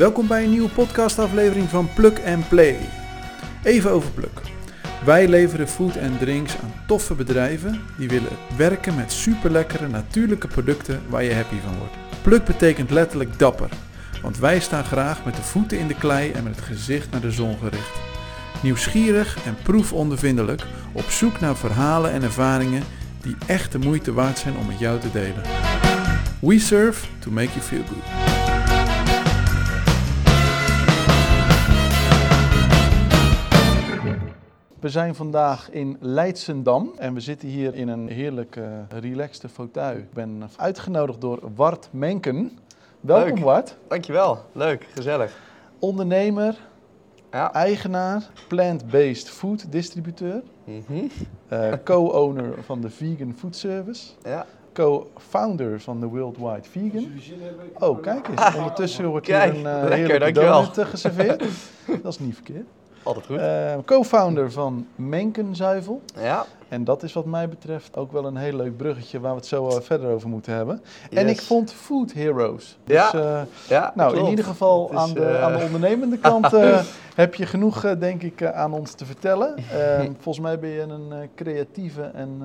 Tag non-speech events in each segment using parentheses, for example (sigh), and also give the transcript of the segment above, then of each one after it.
Welkom bij een nieuwe podcastaflevering van Plug and Play. Even over Plug. Wij leveren food en drinks aan toffe bedrijven die willen werken met superlekkere natuurlijke producten waar je happy van wordt. Plug betekent letterlijk dapper, want wij staan graag met de voeten in de klei en met het gezicht naar de zon gericht. Nieuwsgierig en proefondervindelijk op zoek naar verhalen en ervaringen die echt de moeite waard zijn om met jou te delen. We serve to make you feel good. We zijn vandaag in Leidsendam en we zitten hier in een heerlijk uh, relaxte fauteuil. Ik ben uitgenodigd door Wart Menken. Welkom Leuk. Wart. Dankjewel, leuk, gezellig. Ondernemer, Ja. eigenaar, plant-based food distributeur, Mhm. eh, co-owner van de Vegan Food Service, ja. co-founder van de Worldwide Vegan. Oh, kijk eens. (laughs) Ondertussen wordt hier een lekker, heerlijke donut geserveerd. Dat is niet verkeerd. Altijd goed. Eh, co-founder van Menkenzuivel. ja. En dat is wat mij betreft ook wel een heel leuk bruggetje waar we het zo verder over moeten hebben. En ik vond Food Heroes. Dus, Ja, eh, ja, nou, klopt. in ieder geval is, aan, de, eh, aan de ondernemende (laughs) kant heb je genoeg, denk ik, aan ons te vertellen. Eh, (laughs) volgens mij ben je een creatieve en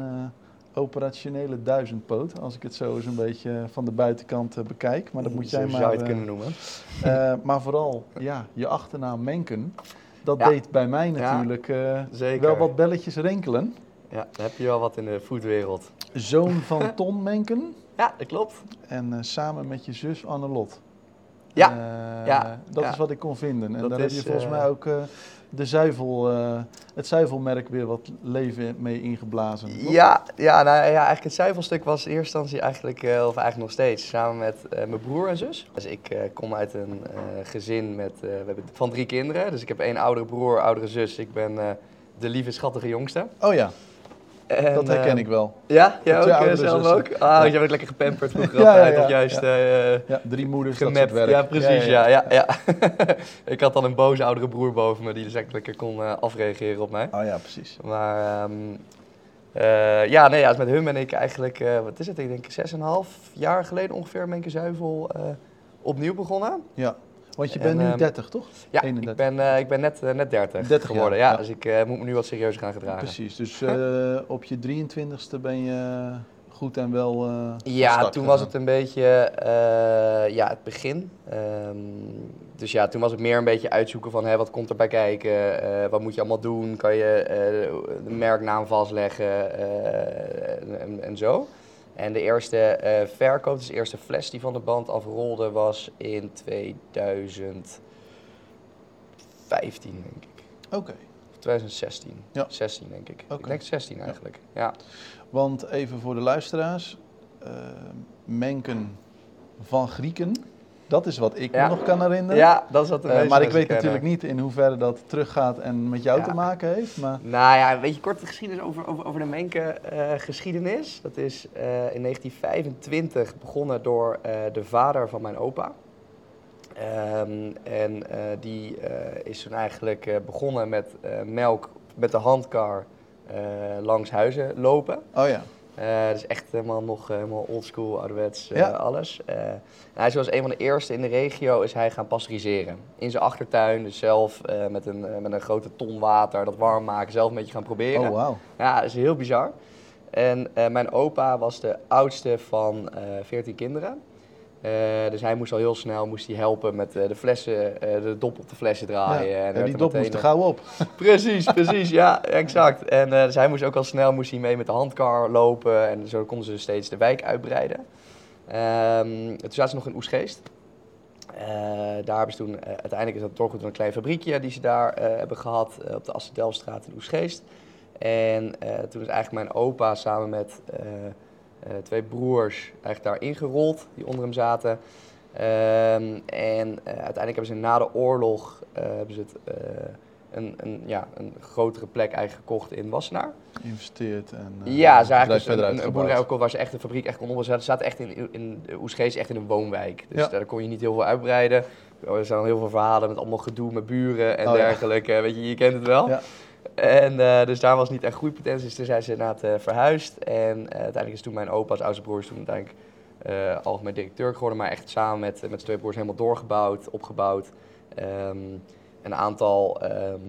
operationele duizendpoot, als ik het zo eens een beetje van de buitenkant bekijk. Maar dat moet jij zou maar... je het eh, kunnen noemen. maar vooral, ja, je achternaam Menken, dat Ja. deed bij mij natuurlijk eh, Zeker. wel wat belletjes rinkelen. Ja, dan heb je wel wat in de foodwereld. Zoon van (laughs) Ton Menken Ja, dat klopt. en eh, samen met je zus Annelot. Ja, Eh, ja, dat ja. is wat ik kon vinden. En Dat daar is, heb je volgens eh, mij ook eh, de zuivel, het zuivelmerk weer wat leven mee ingeblazen. toch? Ja, ja, nou, ja, eigenlijk het zuivelstuk was in eerste instantie eigenlijk, of eigenlijk nog steeds, samen met mijn broer en zus. Dus ik kom uit een gezin met, we hebben van drie kinderen. Dus ik heb één oudere broer, oudere zus. Ik ben de lieve, schattige jongste. Oh ja, En, dat herken eh, ik wel. Ja, jij ook eh, zelf zussen? ook? Ah, jij bent lekker gepamperd vroeger (laughs) Ja, altijd, of juist ja. eh, Ja, drie moeders, dat gemapt. werk. Ja, precies, ja, ja, ja. (laughs) (laughs) ik had dan een boze oudere broer boven me die dus echt lekker kon eh, afreageren op mij. Oh ja, precies. Maar ehm, eh, ja, nee, ja, met hun ben ik eigenlijk, wat is het, ik denk 6,5 jaar geleden ongeveer ben ik in Zuivel opnieuw begonnen. Ja, want je En, bent nu ehm, 30, toch? Ja, 31. ik ben, eh, ik ben net, eh, net 30, 30 geworden, ja. ja. Dus ik eh, moet me nu wat serieuzer gaan gedragen. Precies, dus (laughs) op je 23ste ben je goed en wel Ja, toen was het een beetje ja, het begin. Ehm, dus ja, toen was het meer een beetje uitzoeken van hè, wat komt er bij kijken, wat moet je allemaal doen, kan je de merknaam vastleggen en, en zo. En de eerste eh, verkoop, dus de eerste fles die van de band afrolde, was in 2015, denk ik. Oké, Of 2016. Ja. 16, denk ik. Denk 16 eigenlijk. Ja. want even voor de luisteraars. eh, Menken van Grieken, dat is wat ik Ja. me nog kan herinneren. ja, dat is wat de meeste maar ik weet natuurlijk niet in hoeverre dat teruggaat en met jou Ja. te maken heeft. Maar Nou ja, weet je, korte geschiedenis over, over, over de Menke eh, geschiedenis. Dat is eh, in 1925 begonnen door de vader van mijn opa. Ehm, en die is toen eigenlijk begonnen met melk met de handkar langs huizen lopen. oh ja, Eh dus echt helemaal nog eh, helemaal oldschool, ouderwets, Ja. alles. Hij is was een van de eerste in de regio is hij gaan pasteuriseren. In zijn achtertuin, dus zelf met, een, met een grote ton water, dat warm maken, zelf een beetje gaan proberen. oh wauw. Ja, dat is heel bizar. En mijn opa was de oudste van eh 14 kinderen. Eh, dus hij moest al heel snel moest hij helpen met eh, de flessen, eh, de dop op de flessen draaien. En Ja, werd die dop moest er gauw op. (laughs) Precies, precies, ja, exact. En dus hij moest ook al snel moest hij mee met de handkar lopen en zo konden ze steeds de wijk uitbreiden. Ehm, toen zaten ze nog in Oesgeest. Daar hebben ze toen, uiteindelijk is dat door een klein fabriekje die ze daar hebben gehad eh, op de Assendelfstraat in Oesgeest. En toen is eigenlijk mijn opa samen met twee broers eigenlijk daar ingerold, die onder hem zaten. Ehm, en eh, uiteindelijk hebben ze na de oorlog eh, hebben ze het, eh, een, een, ja, een grotere plek eigenlijk gekocht in Wassenaar. Geïnvesteerd en eh, ja, ze eigenlijk dus een, een uitgebouwd. boerderij ook waar ze echt een fabriek echt kon onderzetten. Ze zaten echt in, in Oesgeest echt in een woonwijk. Dus Ja. daar kon je niet heel veel uitbreiden. Er zijn heel veel verhalen met allemaal gedoe met buren en Oh ja. dergelijke. Weet je, je kent het wel. Ja. En eh, dus daar was niet echt groeipotentie. Dus toen zijn ze inderdaad eh, verhuisd. En eh, uiteindelijk is toen mijn opa als oudste broer is toen uiteindelijk algemeen directeur geworden, maar echt samen met, met zijn twee broers helemaal doorgebouwd, opgebouwd. Ehm, een aantal, ehm,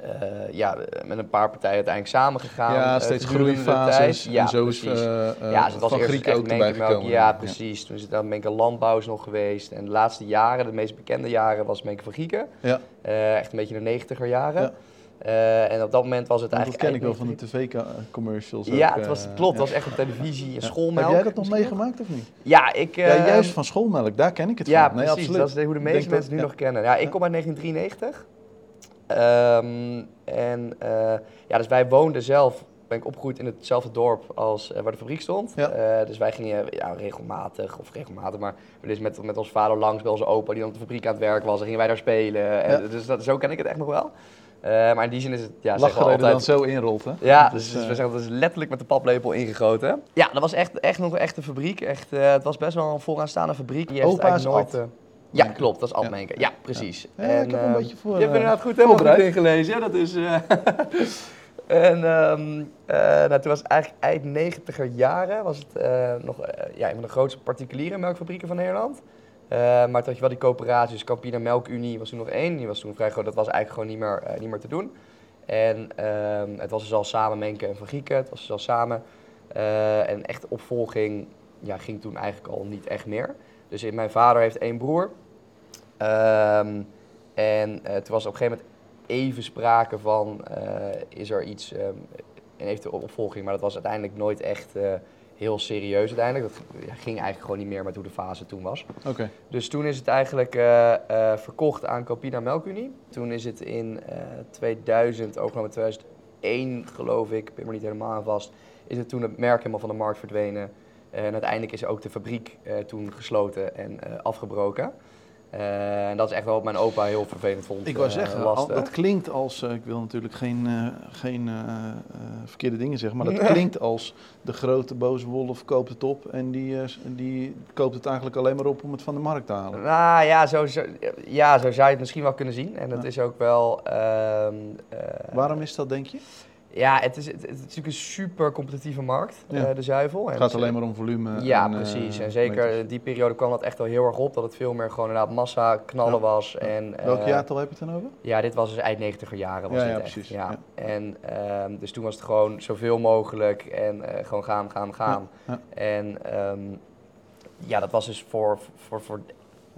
eh, ja, met een paar partijen uiteindelijk samengegaan. Ja, steeds groeifases. Ja, en zo precies. ja, dus het was Van eerst Grieken ook erbij gekomen. Ja, precies. Toen is het dan Menken Landbouw is nog geweest. En de laatste jaren, de meest bekende jaren, was Menken van Grieken. Ja, echt een beetje de negentiger jaren. Ja. Eh, en op dat moment was het want dat eigenlijk... ken ik wel van eigenlijk de tv-commercials. Ja, het was, klopt. Het was echt op televisie en schoolmelk. Heb jij dat nog meegemaakt of niet? Ja, ik... ja, eh, juist van schoolmelk, daar ken ik het Ja, van. Nee, precies. absoluut. Dat is hoe de meeste denk mensen dat- nu ja. nog kennen. Ja, ik Ja. kom uit 1993. Ehm, en eh, ja, dus wij woonden zelf, ben ik opgegroeid in hetzelfde dorp als eh, waar de fabriek stond. Ja. Eh, dus wij gingen ja, regelmatig, of regelmatig, maar we dus met, met ons vader langs bij onze opa die dan op de fabriek aan het werk was. En gingen wij daar spelen. En, Ja. Dus dat, zo ken ik het echt nog wel. Eh, maar in die zin is het, ja, we Lachgereden dan altijd... zo inrolt, hè? Ja, dus, is, dus eh, we zeggen dat is letterlijk met de paplepel ingegoten. Ja, dat was echt, echt nog echt een fabriek. Echt, eh, het was best wel een vooraanstaande fabriek. Die heeft Opa is eigenlijk nooit, ja, klopt, dat is Ad Ja. Ja, precies. Ja, ik heb een ehm, beetje voor, Je hebt inderdaad goed, helemaal goed ingelezen. Ja, dat is... eh, (laughs) en ehm, eh, nou, toen was het eigenlijk eind negentiger jaren was het eh, nog ja, een van de grootste particuliere melkfabrieken van Nederland. Eh, maar had je wel die coöperaties, Campina Melkunie was toen nog één. Die was toen vrij groot, dat was eigenlijk gewoon niet meer, eh, niet meer te doen. En ehm, het was dus al samen Menken en Van Grieken, het was dus al samen. Eh, en echt opvolging ja, ging toen eigenlijk al niet echt meer. Dus eh, mijn vader heeft één broer. Ehm, en toen was op een gegeven moment even sprake van, is er iets, ehm en heeft de opvolging, maar dat was uiteindelijk nooit echt heel serieus uiteindelijk. Dat ging eigenlijk gewoon niet meer met hoe de fase toen was. Oké. Dus toen is het eigenlijk eh, eh, verkocht aan Campina Melkunie. Toen is het in eh 2000, overgenomen in 2001 geloof ik, ik ben er niet helemaal aan vast, is het toen het merk helemaal van de markt verdwenen. En uiteindelijk is ook de fabriek eh, toen gesloten en eh, afgebroken. Eh, en dat is echt wel wat mijn opa heel vervelend vond. Ik wou eh, zeggen, al- dat klinkt als, eh, ik wil natuurlijk geen, geen verkeerde dingen zeggen, maar dat klinkt als de grote boze wolf koopt het op en die, die koopt het eigenlijk alleen maar op om het van de markt te halen. Nou ja zo, zo, ja, zo zou je het misschien wel kunnen zien. En dat Ja. is ook wel... ehm, eh, Waarom is dat, denk je? Ja, het is, het, het is natuurlijk een super competitieve markt, Ja. eh, de zuivel. Het gaat alleen maar om volume. Ja, en, eh, precies. En zeker meters. die periode kwam dat echt wel heel erg op. Dat het veel meer gewoon inderdaad massa knallen Ja. was. Ja. En, Welk eh, jaartal heb je het dan over? Ja, dit was dus eind 90 jaren. Was Ja, dit echt. precies. Ja. En ehm, dus toen was het gewoon zoveel mogelijk en gewoon gaan, gaan, gaan. En ehm, ja, dat was dus voor, voor, voor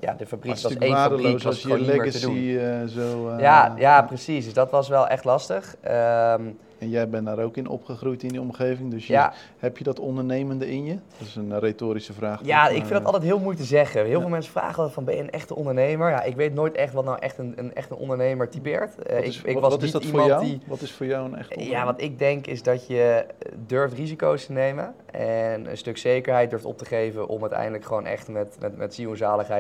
ja, de fabriek. Was één fabriek, was je te doen. legacy zo... Ja, ja, precies. Dus dat was wel echt lastig. Ehm, En jij bent daar ook in opgegroeid in die omgeving, dus je, ja, heb je dat ondernemende in je? Dat is een eh, retorische vraag. Ja, toch? ik vind dat altijd heel moeilijk te zeggen. Heel Ja. veel mensen vragen van, ben je een echte ondernemer? Ja, ik weet nooit echt wat nou echt een, een, echt een ondernemer typeert. Eh, Wat ik, is, ik wat, was wat is dat voor iemand jou? die... Wat is voor jou een echt Ja, wat ik denk is dat je durft risico's te nemen en een stuk zekerheid durft op te geven om uiteindelijk gewoon echt met, met, met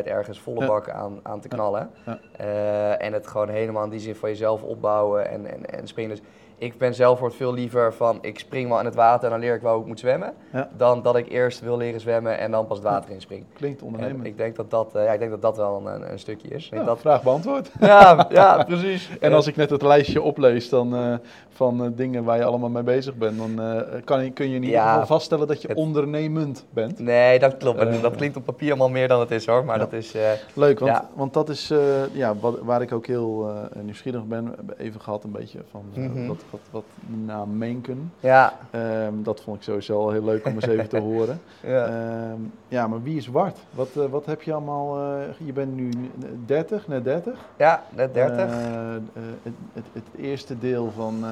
ergens volle Ja. bak aan, aan te knallen. Ja. Eh, en het gewoon helemaal in die zin van jezelf opbouwen en, en, en springen. Dus ik ben zelf wordt veel liever van ik spring wel in het water en dan leer ik wel hoe ik moet zwemmen. Ja. Dan dat ik eerst wil leren zwemmen en dan pas het water inspring. Klinkt En ondernemend. ik denk dat dat, eh, ja, ik denk dat, dat wel een, een stukje is. Ik denk Ja, dat, Vraag beantwoord. (laughs) ja, ja, precies. (laughs) En als ik net het lijstje oplees dan, eh, van eh, dingen waar je allemaal mee bezig bent, dan kan kun je in Ja. geval vaststellen dat je Het- ondernemend bent. Nee, dat klopt. Dat klinkt op papier allemaal meer dan het is hoor. Maar dat is. Leuk, want, want dat is ja, wat, waar ik ook heel nieuwsgierig ben. Even gehad een beetje van eh, Mhm. Wat, wat na Menken. ja. Ehm, dat vond ik sowieso al heel leuk om eens even te (laughs) horen. ja. Ehm, ja, maar wie is Wart? Wat, eh, wat heb je allemaal... eh, je bent nu 30, net 30. ja, net 30. Eh, het, het, het eerste deel van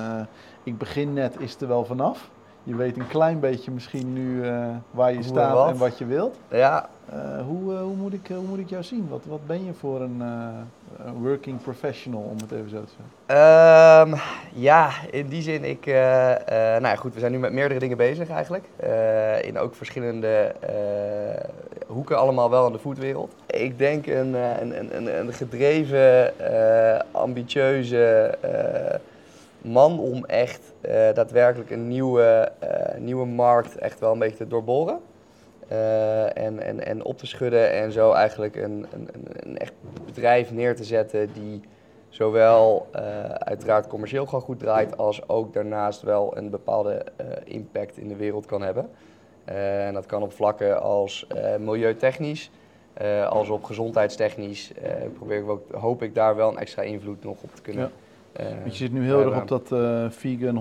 ik begin net is er wel vanaf. Je weet een klein beetje misschien nu eh, waar je Hoe staat en wat je wilt. ja. Eh, hoe, eh, hoe, moet ik, hoe moet ik jou zien? Wat, wat ben je voor een working professional, om het even zo te zeggen? Ehm, ja, in die zin, ik, nou ja, goed, we zijn nu met meerdere dingen bezig eigenlijk. In ook verschillende hoeken, allemaal wel in de foodwereld. Ik denk een, een, een, een, gedreven, ambitieuze man om echt eh, daadwerkelijk een nieuwe, eh, nieuwe markt echt wel een beetje te doorboren. Eh, en, en, en op te schudden en zo eigenlijk een, een, een, echt bedrijf neer te zetten die zowel uiteraard commercieel gewoon goed draait, als ook daarnaast wel een bepaalde impact in de wereld kan hebben. En dat kan op vlakken als milieutechnisch, als op gezondheidstechnisch. Probeer ik ook, hoop ik daar wel een extra invloed nog op te kunnen. Eh, Want je zit nu heel erg op dat eh, vegan,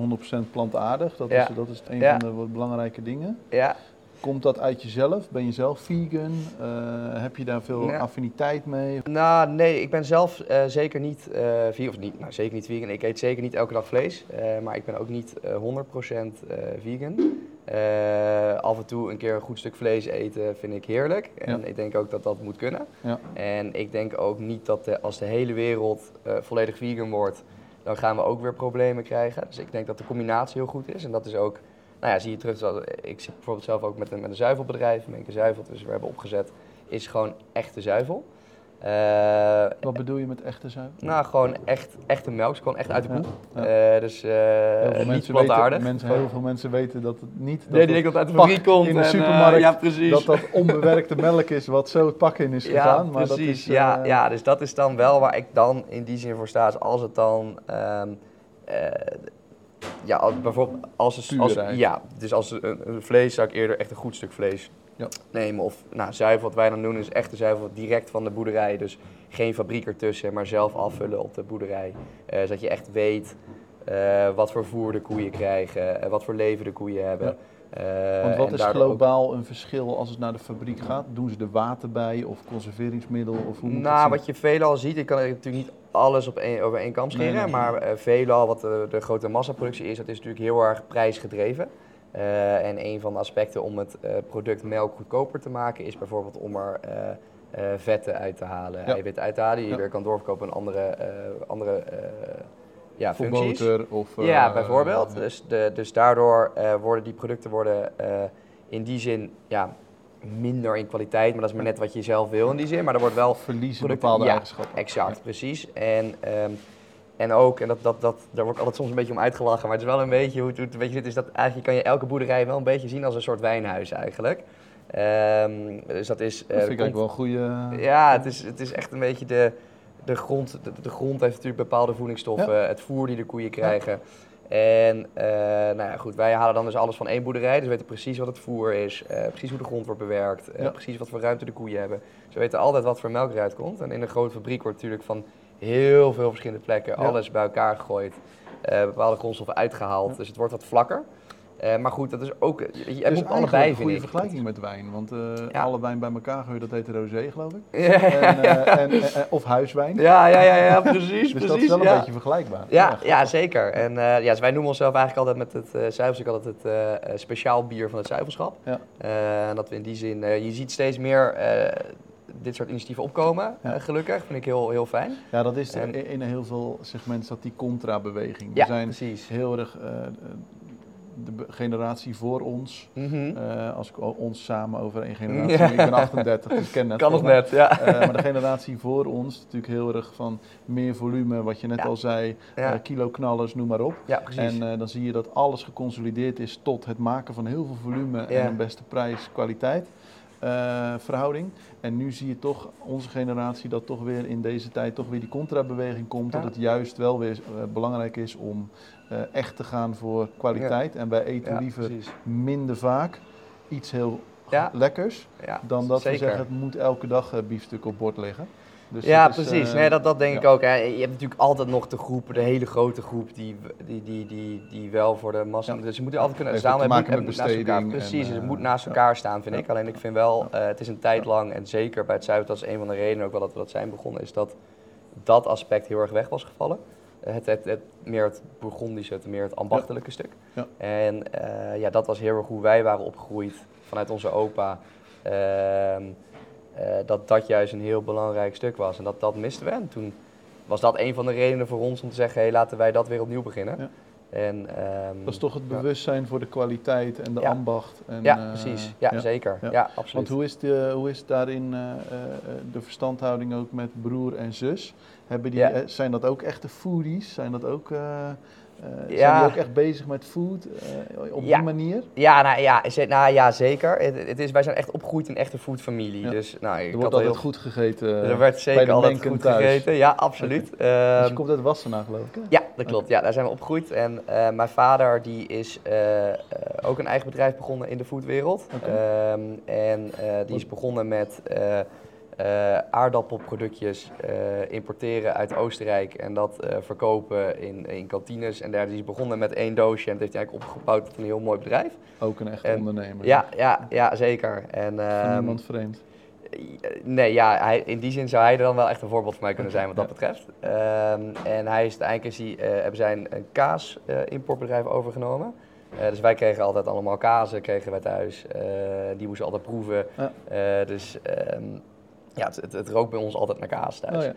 100% plantaardig. Dat, Ja. is, dat is een Ja. van de wat belangrijke dingen. Ja, Komt dat uit jezelf? Ben je zelf vegan? Eh, heb je daar veel Ja. affiniteit mee? Nou, nee, ik ben zelf zeker niet vegan, of niet, nou, zeker niet vegan. Ik eet zeker niet elke dag vlees, maar ik ben ook niet eh 100% eh, vegan. Af en toe een keer een goed stuk vlees eten vind ik heerlijk. En Ja. ik denk ook dat dat moet kunnen. Ja. En ik denk ook niet dat de- als de hele wereld volledig vegan wordt, dan gaan we ook weer problemen krijgen. Dus ik denk dat de combinatie heel goed is. En dat is ook, nou ja, zie je terug. Ik zit bijvoorbeeld zelf ook met een, met een zuivelbedrijf, Menke Zuivel, dus we hebben opgezet, is gewoon echte zuivel. Eh, Wat bedoel je met echte zuivel? nou, gewoon echt, echte melk, is gewoon echt uit de koe. ja. Eh, dus eh, Heel veel niet mensen plantaardig. weten, mensen, heel veel mensen weten dat het niet dat nee, die het denkt dat het uit de fabriek komt. in de en, supermarkt, ja, precies. dat dat onbewerkte melk is wat zo het pak in is ja, gegaan. Maar precies. dat is, ja, ja, dus dat is dan wel waar ik dan in die zin voor sta. is Als het dan... ehm, eh, ja, bijvoorbeeld als, het- als, ja, dus als een, een vlees zou ik eerder echt een goed stuk vlees Ja. nemen. Of nou, zuivel, wat wij dan doen is echte zuivel direct van de boerderij. Dus geen fabriek ertussen, maar zelf afvullen op de boerderij. Eh, zodat je echt weet eh, wat voor voer de koeien krijgen, eh, wat voor leven de koeien hebben. Want wat is ook- globaal een verschil als het naar de fabriek gaat? Doen ze er water bij of conserveringsmiddel? Of hoe Nou, wat je veelal ziet, ik kan natuurlijk niet alles op over één kam scheren, Nee, nee. maar eh, veelal wat de, de grote massaproductie is, dat is natuurlijk heel erg prijsgedreven. Eh, en een van de aspecten om het eh, product melk goedkoper te maken is bijvoorbeeld om er eh, vetten uit te halen, Ja. eiwitten uit te halen, die je Ja. weer kan doorverkopen aan andere, andere ja, functies. boter of... Ja, bijvoorbeeld. ja. Dus, de, dus daardoor worden die producten worden, in die zin ja, minder in kwaliteit, maar dat is maar net wat je zelf wil in die zin. Maar er wordt wel verliezen producten- bepaalde eigenschappen. Exact, precies. En, ehm, en ook, en dat, dat, dat, daar word ik altijd soms een beetje om uitgelachen, maar het is wel een beetje hoe het, hoe het een beetje zit, is dat eigenlijk kan je elke boerderij wel een beetje zien als een soort wijnhuis eigenlijk. Ehm, dus dat is... Dat eh, vind ik eigenlijk wel een goede... ja, het is, het is echt een beetje de, de grond. De, de grond heeft natuurlijk bepaalde voedingsstoffen, het voer die de koeien krijgen. En eh, nou ja, goed, wij halen dan dus alles van één boerderij. Dus we weten precies wat het voer is, eh, precies hoe de grond wordt bewerkt, eh, Ja. precies wat voor ruimte de koeien hebben. Dus we weten altijd wat voor melk eruit komt. En in een grote fabriek wordt natuurlijk van heel veel verschillende plekken Ja. alles bij elkaar gegooid. eh, bepaalde grondstoffen uitgehaald. Ja. Dus het wordt wat vlakker. Eh, maar goed, dat is ook. Je, je moet eigenlijk allebei een goede ik. vergelijking met wijn. Want eh, Ja. alle wijn bij elkaar gooien, dat heet rosé, geloof ik. (laughs) Ja, En, eh, en, eh, of huiswijn. ja, ja, ja, ja, precies. (laughs) dus precies, dat is wel een ja. beetje vergelijkbaar. Ja, ja, zeker. En eh, ja, dus wij noemen onszelf eigenlijk altijd met het uh, zuivelstuk altijd het eh, eh, speciaal bier van het zuivelschap. Ja. Eh, en dat we in die zin, eh, je ziet steeds meer eh, dit soort initiatieven opkomen, Ja. eh, gelukkig. Vind ik heel, heel fijn. Ja, dat is En- in in heel veel segmenten dat die contra-beweging. We Ja, zijn precies. heel erg eh, de generatie voor ons. Mhm. eh, als ik ons samen over één generatie. Ja. Ik ben 38, dus ik ken het. Kan nog net, ja. Maar de generatie voor ons, natuurlijk heel erg van meer volume, wat je net Ja. al zei, Ja. kilo knallers, noem maar op. En dan zie je dat alles geconsolideerd is tot het maken van heel veel volume en een beste prijs-kwaliteit eh, verhouding. En nu zie je toch, onze generatie, dat toch weer in deze tijd toch weer die contrabeweging komt. Ja. Dat het juist wel weer eh, belangrijk is om eh, echt te gaan voor kwaliteit. En wij eten ja, liever precies. minder vaak iets heel lekkers. Dan dat zeker. we zeggen, het moet elke dag biefstuk op bord liggen. Dus ja, is, precies. eh, nee, dat, dat denk ja. ik ook. Hè. Je hebt natuurlijk altijd nog de groep, de hele grote groep, die, die, die, die, die wel voor de massa... Ja. Dus je moet er altijd kunnen staan. ook te Het moet- naast elkaar. Precies, en, het moet naast elkaar staan, vind ik. Alleen ik vind wel, eh, het is een tijd lang, en zeker bij het Zuid, dat is een van de redenen ook wel dat we dat zijn begonnen, is dat dat aspect heel erg weg was gevallen. Het, het, het, meer het Bourgondische, het meer het ambachtelijke stuk. Ja. En eh, ja, dat was heel erg hoe wij waren opgegroeid vanuit onze opa. Ehm, eh, dat dat juist een heel belangrijk stuk was. En dat, dat misten we. En toen was dat een van de redenen voor ons om te zeggen, hey, laten wij dat weer opnieuw beginnen. Ja. En, ehm, Dat is toch het ja. bewustzijn voor de kwaliteit en de Ja. ambacht. En, Ja, eh, precies. Ja, zeker. ja. Ja, Want absoluut. hoe is, de, hoe is daarin eh, eh, de verstandhouding ook met broer en zus? Hebben die, eh, zijn dat ook echte foodies? Zijn dat ook, eh, Eh, Zijn Ja. die ook echt bezig met food eh, op Ja. die manier? Ja, nou ja, nou, ja zeker. Het, het is, wij zijn echt opgegroeid in een echte foodfamilie. Ja. Dus nou, ik Er wordt al altijd heel goed gegeten. eh, Er werd bij zeker de altijd goed thuis. gegeten. Ja, absoluut. Dus Ehm, je komt uit Wassenaar geloof ik hè? ja, dat klopt. Ja, daar zijn we opgegroeid. En eh, mijn vader die is eh, eh, ook een eigen bedrijf begonnen in de foodwereld. Ehm, en eh, die is begonnen met eh, aardappelproductjes eh, importeren uit Oostenrijk en dat eh, verkopen in, in kantines. En daar die is begonnen met één doosje en dat heeft hij eigenlijk opgebouwd tot een heel mooi bedrijf. Ook een echte En- ondernemer. Ja, ja, ja zeker. En, ehm, niemand vreemd. Nee, ja, hij, in die zin zou hij er dan wel echt een voorbeeld voor mij kunnen zijn wat dat betreft. Ehm, en hij is uiteindelijk is hij, hebben zij een, kaas-importbedrijf overgenomen. Dus wij kregen altijd allemaal kazen kregen wij thuis. Die moesten altijd proeven. Ja. Dus ehm, ja, het, het, het rook bij ons altijd naar kaas thuis. Oh, ja.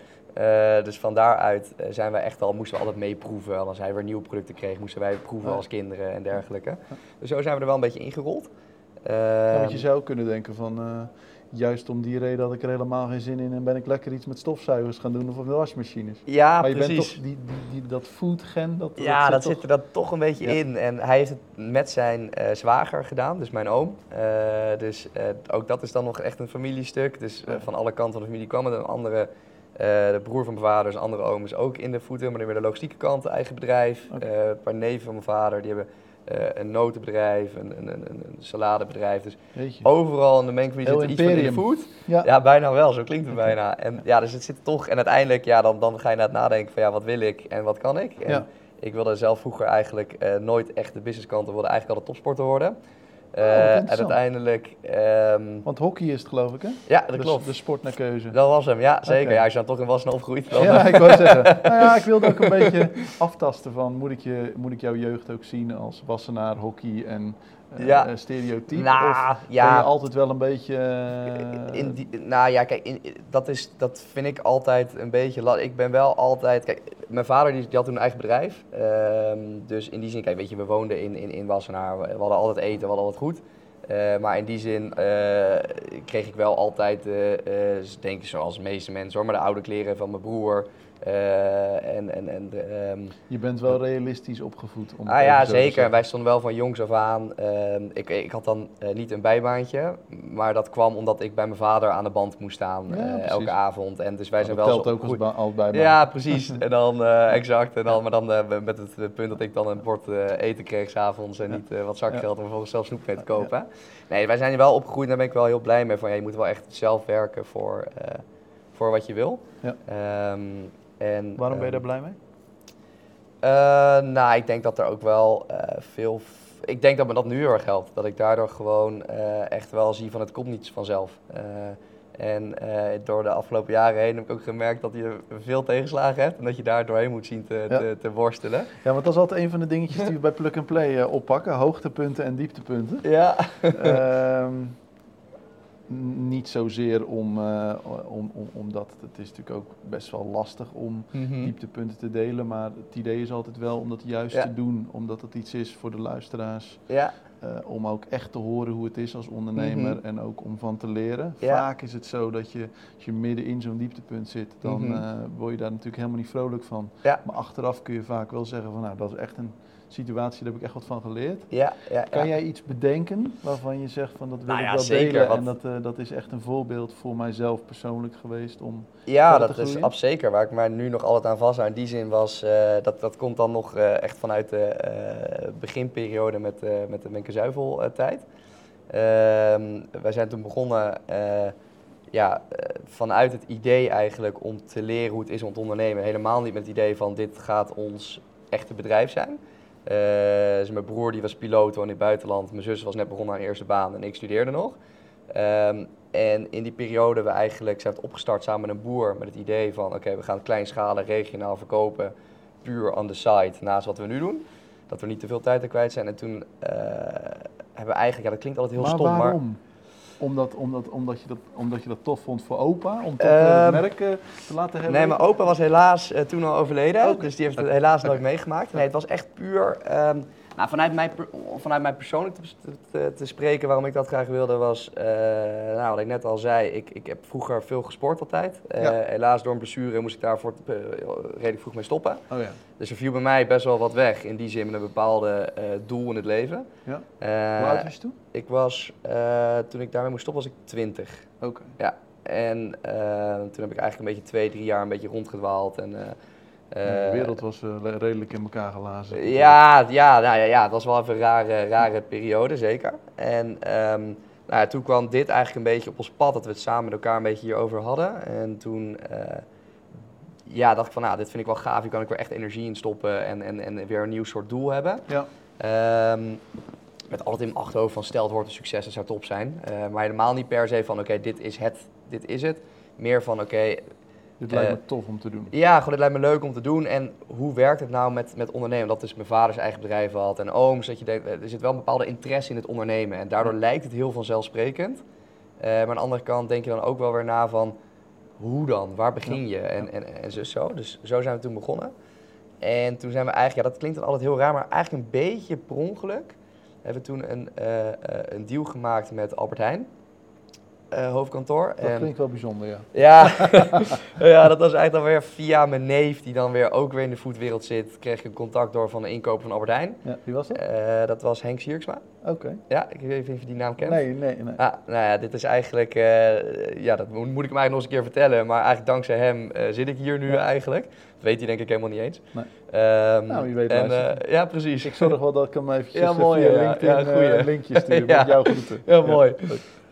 Eh, dus van daaruit eh, zijn wij echt al, moesten we altijd meeproeven. En Als hij weer nieuwe producten kreeg, moesten wij proeven Oh. als kinderen en dergelijke. Dus zo zijn we er wel een beetje ingerold. Ja, want Ehm, je zou kunnen denken van, eh, juist om die reden had ik er helemaal geen zin in en ben ik lekker iets met stofzuigers gaan doen of met wasmachines. ja, maar je precies. bent toch, die, die, die, dat food gen, dat, Ja, dat, zit er dan toch een beetje Ja. in. En hij heeft het met zijn eh, zwager gedaan, dus mijn oom. Eh, dus eh, ook dat is dan nog echt een familiestuk. Dus van alle kanten van de familie kwam het. Een andere, de broer van mijn vader, een andere oom, is ook in de voeten, maar dan weer de logistieke kant, eigen bedrijf. Een paar neven van mijn vader, die hebben een notenbedrijf, een, een, een, een saladebedrijf. Dus overal in de Heel zit er iets van in de imperium. food. ja. Ja, bijna wel, zo klinkt het bijna. En ja, dus het zit toch, en uiteindelijk, ja, dan, dan ga je na het nadenken van ja, wat wil ik en wat kan ik? En Ja. ik wilde zelf vroeger eigenlijk eh, nooit echt de businesskant, wilde eigenlijk altijd topsporter worden. Eh, en interessant. uiteindelijk, ehm, Want hockey is het geloof ik hè? ja, dat Dus klopt. De sport naar keuze. Dat was hem, ja, zeker. Oké. Ja, als je dan toch in Wassenaar opgegroeid dan, Ja, ik wou (laughs) zeggen. nou ja, ik wilde ook een beetje aftasten van, moet ik, je, moet ik jouw jeugd ook zien als wassenaar, hockey en eh, Ja. eh, stereotype? Nou, of ben ja. je altijd wel een beetje... eh, In die, nou ja, kijk, in, dat, is, dat vind ik altijd een beetje... Ik ben wel altijd... Kijk, mijn vader die, die had toen een eigen bedrijf. Ehm, dus in die zin, kijk, weet je, we woonden in, in, in Wassenaar. We, hadden altijd eten, we hadden altijd goed. Eh, maar in die zin kreeg ik wel altijd, eh, denk ik zoals de meeste mensen hoor, maar de oude kleren van mijn broer. Eh, en, en, en, ehm, Je bent wel realistisch opgevoed. Om Ah ja, zeker. Wij stonden wel van jongs af aan. Ehm, ik, ik had dan eh, niet een bijbaantje, maar dat kwam omdat ik bij mijn vader aan de band moest staan Ja, eh, elke avond. En dus wij Nou, zijn dat wel telt ook als opgegroeid. ba- al bij mij. Ja, precies. (laughs) En dan, exact. En dan, maar dan met het punt dat ik dan een bord eten kreeg s'avonds en Ja. niet wat zakgeld om vervolgens zelf snoep mee te kopen. Nee, wij zijn wel opgegroeid en daar ben ik wel heel blij mee. Van, ja, je moet wel echt zelf werken voor, voor wat je wil. Ja. Ehm, en, Waarom ben je daar ehm, blij mee? eh, nou, ik denk dat er ook wel eh, veel. Ik denk dat me dat nu heel erg helpt. Dat ik daardoor gewoon eh, echt wel zie van het komt niet vanzelf. En door de afgelopen jaren heen heb ik ook gemerkt dat je veel tegenslagen hebt. En dat je daar doorheen moet zien te, Ja. te, te worstelen. Ja, want dat is altijd een van de dingetjes die we bij Plug and Play oppakken. Hoogtepunten en dieptepunten. Ja. Ehm, niet zozeer om, eh, om, om, omdat het is natuurlijk ook best wel lastig om Mhm. dieptepunten te delen. Maar het idee is altijd wel om dat juist Ja. te doen. Omdat het iets is voor de luisteraars. Ja. eh, om ook echt te horen hoe het is als ondernemer Mhm. en ook om van te leren. Ja. Vaak is het zo dat je, als je midden in zo'n dieptepunt zit, dan Mhm. eh, word je daar natuurlijk helemaal niet vrolijk van. Ja. Maar achteraf kun je vaak wel zeggen van nou, dat is echt een situatie, daar heb ik echt wat van geleerd. Ja, ja, Kan ja. jij iets bedenken waarvan je zegt van dat wil Nou ik wel zeker, delen en dat, eh, dat is echt een voorbeeld voor mijzelf persoonlijk geweest om... Ja, dat is absoluut zeker. Waar ik maar nu nog altijd aan vasthoud. In die zin was, eh, dat, dat komt dan nog eh, echt vanuit de beginperiode met, met de Menkenzuivel eh, tijd. Ehm, wij zijn toen begonnen ja, vanuit het idee eigenlijk om te leren hoe het is om te ondernemen. Helemaal niet met het idee van dit gaat ons echte bedrijf zijn. Eh, dus mijn broer die was piloot woonde in het buitenland. Mijn zus was net begonnen aan haar eerste baan en ik studeerde nog. Ehm, en in die periode we eigenlijk zijn we het opgestart samen met een boer met het idee van oké, we gaan kleinschalig regionaal verkopen, puur on the side, naast wat we nu doen. Dat we niet te veel tijd er kwijt zijn. En toen eh, hebben we eigenlijk, ja dat klinkt altijd heel maar stom, maar waarom? Omdat, omdat, omdat, je dat, omdat je dat tof vond voor opa? Om toch Ehm, het merk eh, te laten hebben? Nee, mijn opa was helaas eh, toen al overleden, dus die heeft het helaas nooit meegemaakt. Nee, het was echt puur, ehm, Nou, vanuit mij, vanuit mij persoonlijk te, te, te spreken, waarom ik dat graag wilde, was, eh, nou, wat ik net al zei, ik, ik heb vroeger veel gesport altijd. Eh, Ja. Helaas door een blessure moest ik daarvoor eh, redelijk vroeg mee stoppen. Oh ja. Dus er viel bij mij best wel wat weg, in die zin met een bepaalde doel in het leven. Ja. Hoe oud was je toen? ik was, toen ik daarmee moest stoppen, was ik 20. Oké. En eh, toen heb ik eigenlijk een beetje twee, drie jaar een beetje rondgedwaald. En, de eh, wereld was eh, redelijk in elkaar gelazen. Ja, ja, nou ja, ja, het was wel even een rare, rare periode, zeker. En ehm, nou ja, toen kwam dit eigenlijk een beetje op ons pad, dat we het samen met elkaar een beetje hierover hadden. En toen eh, ja, dacht ik van, nou, dit vind ik wel gaaf, hier kan ik weer echt energie in stoppen en, en, en weer een nieuw soort doel hebben. Ja. Ehm, met altijd in mijn achterhoofd van, stel het wordt een succes, dat zou top zijn. Maar helemaal niet per se van, oké, dit is het, dit is het. Meer van, oké, Dit lijkt me Eh, tof om te doen. ja, gewoon, het lijkt me leuk om te doen. En hoe werkt het nou met, met ondernemen? Dat dus mijn vader zijn eigen bedrijf had en ooms. Dat je denkt, eh, er zit wel een bepaalde interesse in het ondernemen. En daardoor lijkt het heel vanzelfsprekend. Eh, maar aan de andere kant denk je dan ook wel weer na van... Hoe dan? Waar begin je? En, en, en zo, zo. Dus zo zijn we toen begonnen. En toen zijn we eigenlijk... Ja, dat klinkt dan altijd heel raar, maar eigenlijk een beetje per ongeluk... hebben we toen een, een deal gemaakt met Albert Heijn. Eh, hoofdkantoor. Dat En- klinkt wel bijzonder, ja. ja. (laughs) ja, dat was eigenlijk dan weer via mijn neef, die dan weer ook weer in de foodwereld zit, kreeg ik een contact door van de inkoper van Albert Heijn. ja. Wie was dat? Eh, dat was Henk Sierksma. Oké. Ja, ik weet niet of je die naam kent. Nee, nee, nee. Ah, nou ja, dit is eigenlijk, eh, ja, dat moet, moet ik hem eigenlijk nog eens een keer vertellen, maar eigenlijk dankzij hem zit ik hier nu Ja. eigenlijk. Dat weet hij denk ik helemaal niet eens. Nee. Ehm, Nou, wie weet en, eh, Ja, precies. Ik zorg wel dat ik hem eventjes Ja, mooi, via ja. LinkedIn Ja, goeie. een linkje stuur (laughs) met jouw groeten. Heel mooi.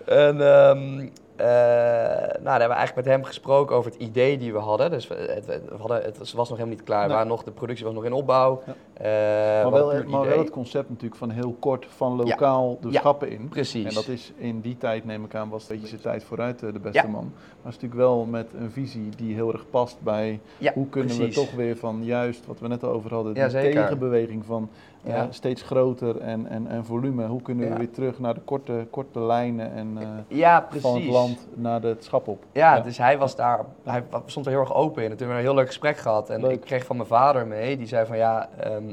En ehm, eh, nou, daar hebben we eigenlijk met hem gesproken over het idee die we hadden. Dus we, het, we hadden, het was nog helemaal niet klaar. Nee. nog, de productie was nog in opbouw. Ja. Eh, Maar wel, maar wel het concept natuurlijk van heel kort van lokaal de schappen in. Precies. En dat is in die tijd, neem ik aan, was een beetje zijn tijd vooruit eh, de beste Ja. man. Maar het is natuurlijk wel met een visie die heel erg past bij hoe kunnen precies. we toch weer van juist wat we net al over hadden, die tegenbeweging van Ja. steeds groter en, en, en volume. Hoe kunnen we Ja. weer terug naar de korte, korte lijnen en eh, Ja, van het land naar de, het schap op? Ja, dus hij was daar, hij stond er heel erg open in. En toen hebben we een heel leuk gesprek gehad. En Leuk. ik kreeg van mijn vader mee, die zei van ja, ehm,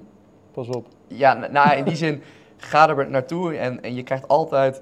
Pas op. ja, nou in die zin, ga er naartoe en, en je krijgt altijd,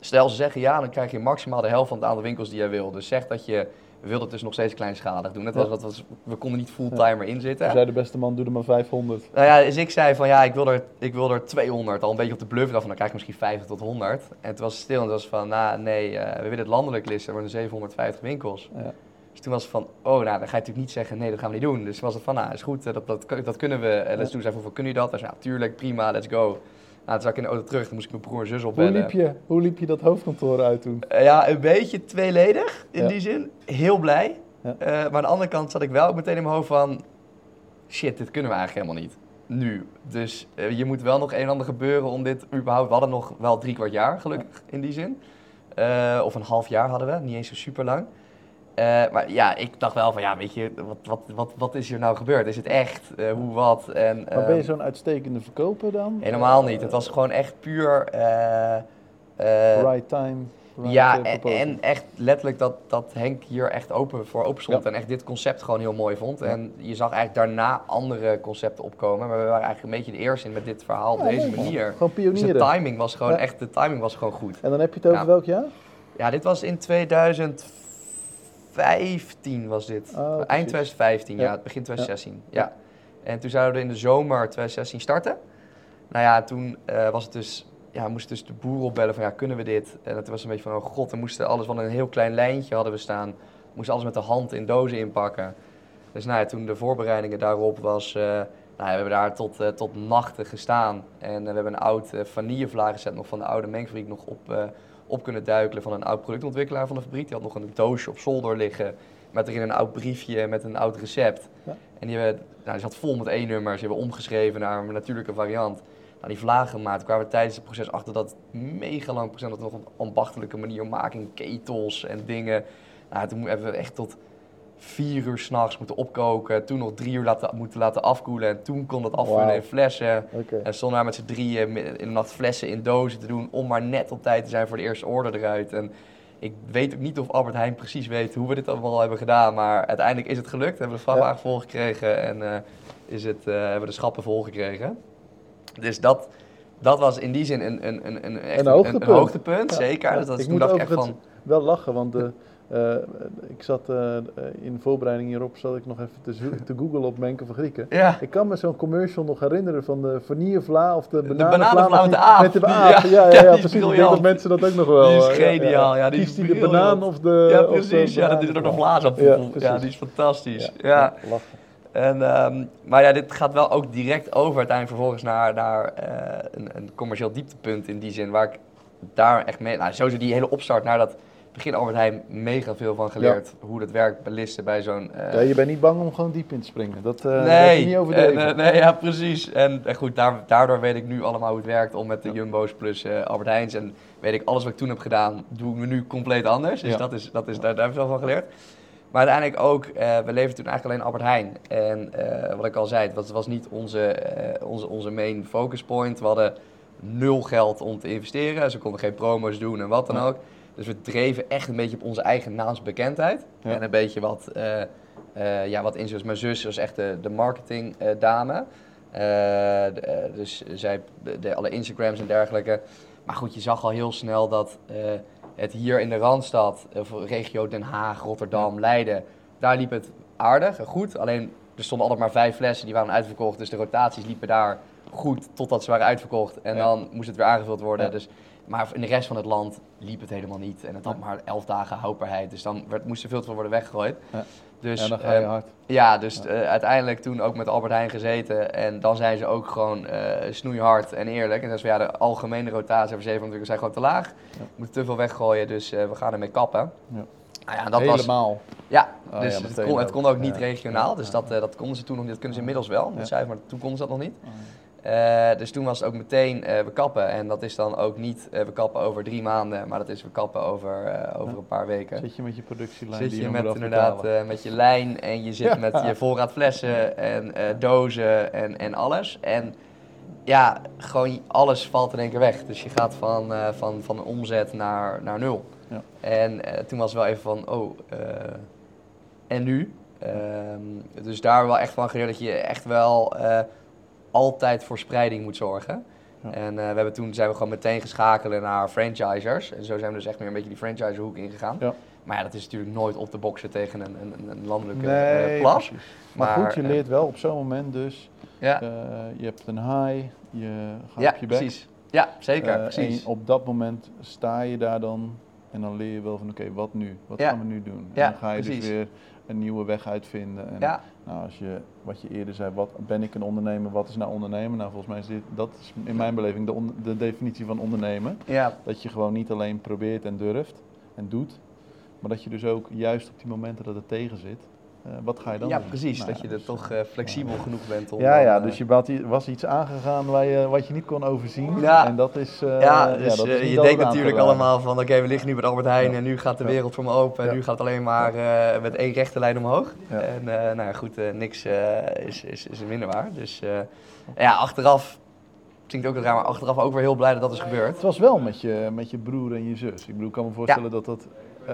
stel ze zeggen ja, dan krijg je maximaal de helft van het aantal winkels die jij wil. Dus zeg dat je, we wilden het dus nog steeds kleinschalig doen. Dat was, dat was, we konden niet fulltimer inzitten. Toen zei de beste man, doe er maar 500. Nou ja, dus ik zei van ja, ik wil er, ik wil er 200, al een beetje op de bluff af, van dan krijg ik misschien 50 tot 100. En toen was het stil en het was van, nou nee, eh, we willen het landelijk listen, maar er 750 winkels. Ja. Dus toen was het van, oh nou, dan ga je natuurlijk niet zeggen, nee, dat gaan we niet doen. Dus toen was het van, nou, is goed, eh, dat, dat, dat kunnen we, eh, let's doen. Zei hoeveel kun je dat? Zei, ja, tuurlijk, prima, let's go. Nou, toen ik in de auto terug, toen moest ik mijn broer en zus Hoe opbellen. liep, je, hoe liep je dat hoofdkantoor uit toen? Eh, ja, een beetje tweeledig in Ja. die zin. Heel blij. Ja. Eh, maar aan de andere kant zat ik wel ook meteen in mijn hoofd van... Shit, dit kunnen we eigenlijk helemaal niet. Nu. Dus eh, je moet wel nog een en ander gebeuren om dit überhaupt... We hadden nog wel drie kwart jaar, gelukkig, in die zin. Of een half jaar hadden we, niet eens zo super lang. Eh, maar ja, ik dacht wel van, ja, weet je, wat, wat, wat, wat is hier nou gebeurd? Is het echt? Eh, hoe, wat? En, Maar ben je ehm, zo'n uitstekende verkoper dan? Helemaal niet. Het was gewoon echt puur... eh, right time. right, ja, en, echt letterlijk dat, dat Henk hier echt open voor open stond. Ja. En echt dit concept gewoon heel mooi vond. Ja. En je zag eigenlijk daarna andere concepten opkomen. Maar we waren eigenlijk een beetje de eerste in met dit verhaal op Ja, deze manier. Gewoon Dus de pionieren. timing was gewoon echt, de timing was gewoon goed. En dan heb je het over welk jaar? Ja, dit was in 2015 was dit. Oh. Eind 2015, ja. Ja. begin 2016. Ja. En toen zouden we in de zomer 2016 starten. Nou ja, toen eh, was het dus, ja, moesten dus de boeren opbellen van ja, kunnen we dit? En het was een beetje van, oh god, we moesten alles van een heel klein lijntje hadden we staan. We moesten alles met de hand in dozen inpakken. Dus nou ja, toen de voorbereidingen daarop was, eh, nou ja, we hebben daar tot, eh, tot nachten gestaan. En we hebben een oud uh, vanillevlagenset nog van de oude mengfabriek nog op, op kunnen duikelen van een oud productontwikkelaar van de fabriek. Die had nog een doosje op zolder liggen met erin een oud briefje met een oud recept. Ja. En die, hebben, nou, die zat vol met E-nummers, die hebben omgeschreven naar een natuurlijke variant. Nou, die vlagen gemaakt, Toen kwamen we tijdens het proces achter dat mega lang proces, dat nog op een ambachtelijke manier maken ketels en dingen. Nou, toen hebben we echt tot vier uur s'nachts moeten opkoken, toen nog drie uur laten, moeten laten afkoelen en toen kon dat afvullen in flessen. En stonden daar met z'n drieën in de nacht flessen in dozen te doen om maar net op tijd te zijn voor de eerste order eruit. En ik weet ook niet of Albert Heijn precies weet hoe we dit allemaal hebben gedaan, maar uiteindelijk is het gelukt. Hebben we de vrachtwagen volgekregen en eh, is het, eh, hebben we de schappen volgekregen. Dus dat, dat was in die zin een, een, een, een, echt Een hoogtepunt. een hoogtepunt, Ja. zeker. Ja, Dus dat is, ik toen moet dacht ik echt van... wel lachen, want (laughs) eh, ik zat eh, in voorbereiding hierop, zat ik nog even te, te googlen op Menke van Grieken. Ja, Ik kan me zo'n commercial nog herinneren van de vanillevla of de bananenvla met de aap. Met de aap, ja, ja, ja, ja, precies. Ik denk briljant. dat mensen dat ook nog wel... Die is eh, ja, geniaal, ja, die is Kiest hij de banaan of de... ja de precies. Ja, dat is er nog vlaas op. Ja, die is fantastisch. Ja. En, ehm, maar ja, dit gaat wel ook direct over uiteindelijk vervolgens naar, naar een, een commercieel dieptepunt in die zin. Waar ik daar echt mee... Nou, sowieso die hele opstart naar dat begin Albert Heijn mega veel van geleerd. Hoe dat werkt, belisten bij zo'n... eh, Ja, je bent niet bang om gewoon diep in te springen. Dat, dat nee, niet overdreven. en, eh, nee, ja, precies. En, en goed, daar, daardoor weet ik nu allemaal hoe het werkt om met de Jumbo's plus Albert Heijns. En weet ik, alles wat ik toen heb gedaan, doe ik me nu compleet anders. Dus dat is, dat is, daar, daar heb ik wel van geleerd. Maar uiteindelijk ook, we leefden toen eigenlijk alleen Albert Heijn. En wat ik al zei, het was, niet onze, onze, onze main focus point. We hadden nul geld om te investeren. Ze konden geen promo's doen en wat dan ook. Dus we dreven echt een beetje op onze eigen naamsbekendheid. Ja. En een beetje wat, eh ja, wat inzicht. Mijn zus was echt de, de marketing eh, dus zij de, alle Instagrams en dergelijke. Maar goed, je zag al heel snel dat het hier in de Randstad, of regio Den Haag, Rotterdam, Leiden, daar liep het aardig en goed. Alleen er stonden altijd maar vijf flessen, die waren uitverkocht. Dus de rotaties liepen daar goed totdat ze waren uitverkocht. En Ja. dan moest het weer aangevuld worden. Dus, maar in de rest van het land liep het helemaal niet. En het had maar elf dagen houdbaarheid. Dus dan werd, moest er veel te veel worden weggegooid. Ja. Dus, ja, dan ga je ehm, hard. ja, dus eh, uiteindelijk toen ook met Albert Heijn gezeten. En dan zijn ze ook gewoon eh snoeihard en eerlijk. En dan is van, ja, de algemene rotatie over 700 zijn gewoon te laag. We moeten te veel weggooien, dus eh, we gaan ermee kappen. Ja. Nou ja, dat was, Helemaal. ja, Oh dus ja, het, kon, het ook. kon ook niet regionaal. Dus dat, eh, dat konden ze toen nog niet. Dat kunnen ze inmiddels wel, cijfer, maar toen konden ze dat nog niet. Eh, dus toen was het ook meteen eh, we kappen. En dat is dan ook niet eh, we kappen over drie maanden, maar dat is we kappen over, over Ja. een paar weken. Zit je met je productielijn Zit je nog met inderdaad met je lijn en je zit Ja. met je voorraad flessen en dozen en, en alles. En ja, gewoon alles valt in één keer weg. Dus je gaat van, van, van omzet naar, naar nul. Ja. En toen was het wel even van, oh, en nu? Ehm, dus daar wel echt van geleerd dat je echt wel altijd voor spreiding moet zorgen. Ja. En eh, we hebben toen zijn we gewoon meteen geschakeld naar franchisers. En zo zijn we dus echt meer een beetje die franchiserhoek ingegaan. Ja. Maar ja, dat is natuurlijk nooit op te boksen tegen een, een, een landelijke Nee, eh, plas. Maar, goed, je eh, leert wel op zo'n moment dus. ja, je hebt een high, je gaat ja op je bek. precies. Ja, zeker, precies. En op dat moment sta je daar dan en dan leer je wel van oké, wat nu? Wat gaan we nu doen? En dan ga je precies. dus weer een nieuwe weg uitvinden. En Ja, nou, als je, wat je eerder zei, wat ben ik een ondernemer? Wat is nou ondernemen? Nou, volgens mij is dit, dat is in mijn beleving de, on- de definitie van ondernemen. ja, Dat je gewoon niet alleen probeert en durft en doet, maar dat je dus ook juist op die momenten dat het tegen zit, eh, wat ga je dan ja, doen? precies. Nou dat ja, je er dus, toch eh, eh, flexibel genoeg bent om... ja, dan, ja, dus je was iets aangegaan waar je, wat je niet kon overzien. Ja. En dat is. ja, dus dat is niet je denkt natuurlijk allemaal van, oké, we liggen nu bij Albert Heijn en nu gaat de wereld voor me open en nu gaat het alleen maar met één rechte lijn omhoog. En nou ja, goed, niks is, is, is minder waar. Dus ja, achteraf, klinkt ook raar, maar achteraf ook weer heel blij dat dat is gebeurd. Het was wel met je, met je broer en je zus. Ik bedoel, ik kan me voorstellen dat dat,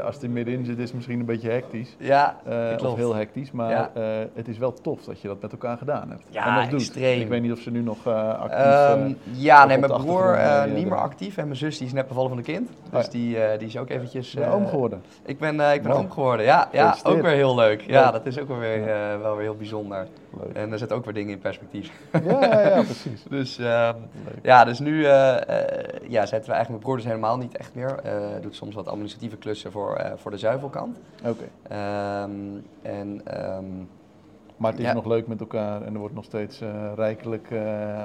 als het er middenin zit, is misschien een beetje hectisch. Ja, Eh, of heel hectisch, maar Ja. eh, het is wel tof dat je dat met elkaar gedaan hebt. Ja, en dat doet. extreem. Ik weet niet of ze nu nog eh, actief Ehm, eh, ja, nee, mijn broer eh, eh, niet meer actief en mijn zus die is net bevallen van een kind. Dus ja. die, eh, die is ook eventjes... ben je eh, oom geworden. Ik ben, eh, ik ben oom geworden, ja. Ja, ook weer heel leuk. Ja, dat is ook wel weer, eh, wel weer heel bijzonder. Leuk. En er zitten ook weer dingen in perspectief. Ja, ja, ja, precies. (laughs) Dus, Leuk. ja, dus nu eh, eh, ja, zetten we eigenlijk mijn broer dus helemaal niet echt meer. Eh doet soms wat administratieve klussen voor, eh, voor de zuivelkant. Oké. Ehm, en ehm, Maar het is Ja. nog leuk met elkaar en er wordt nog steeds eh, rijkelijk eh,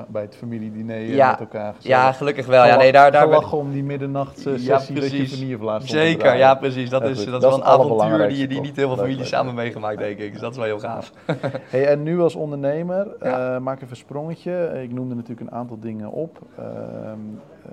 bij het familiediner Ja. met elkaar gezellig. ja, gelukkig wel. Ja, nee, daar, daar ben- om die middernachtse Ja, sessie dat je stond te Zeker, ja precies. Dat Ja, is, dat is Dat wel een avontuur die, die niet heel veel families leuk, samen meegemaakt, denk ik. Dus dat is wel heel gaaf. (laughs) Hey, en nu als ondernemer, Ja. eh, maak even een sprongetje. Ik noemde natuurlijk een aantal dingen op. Ehm, eh,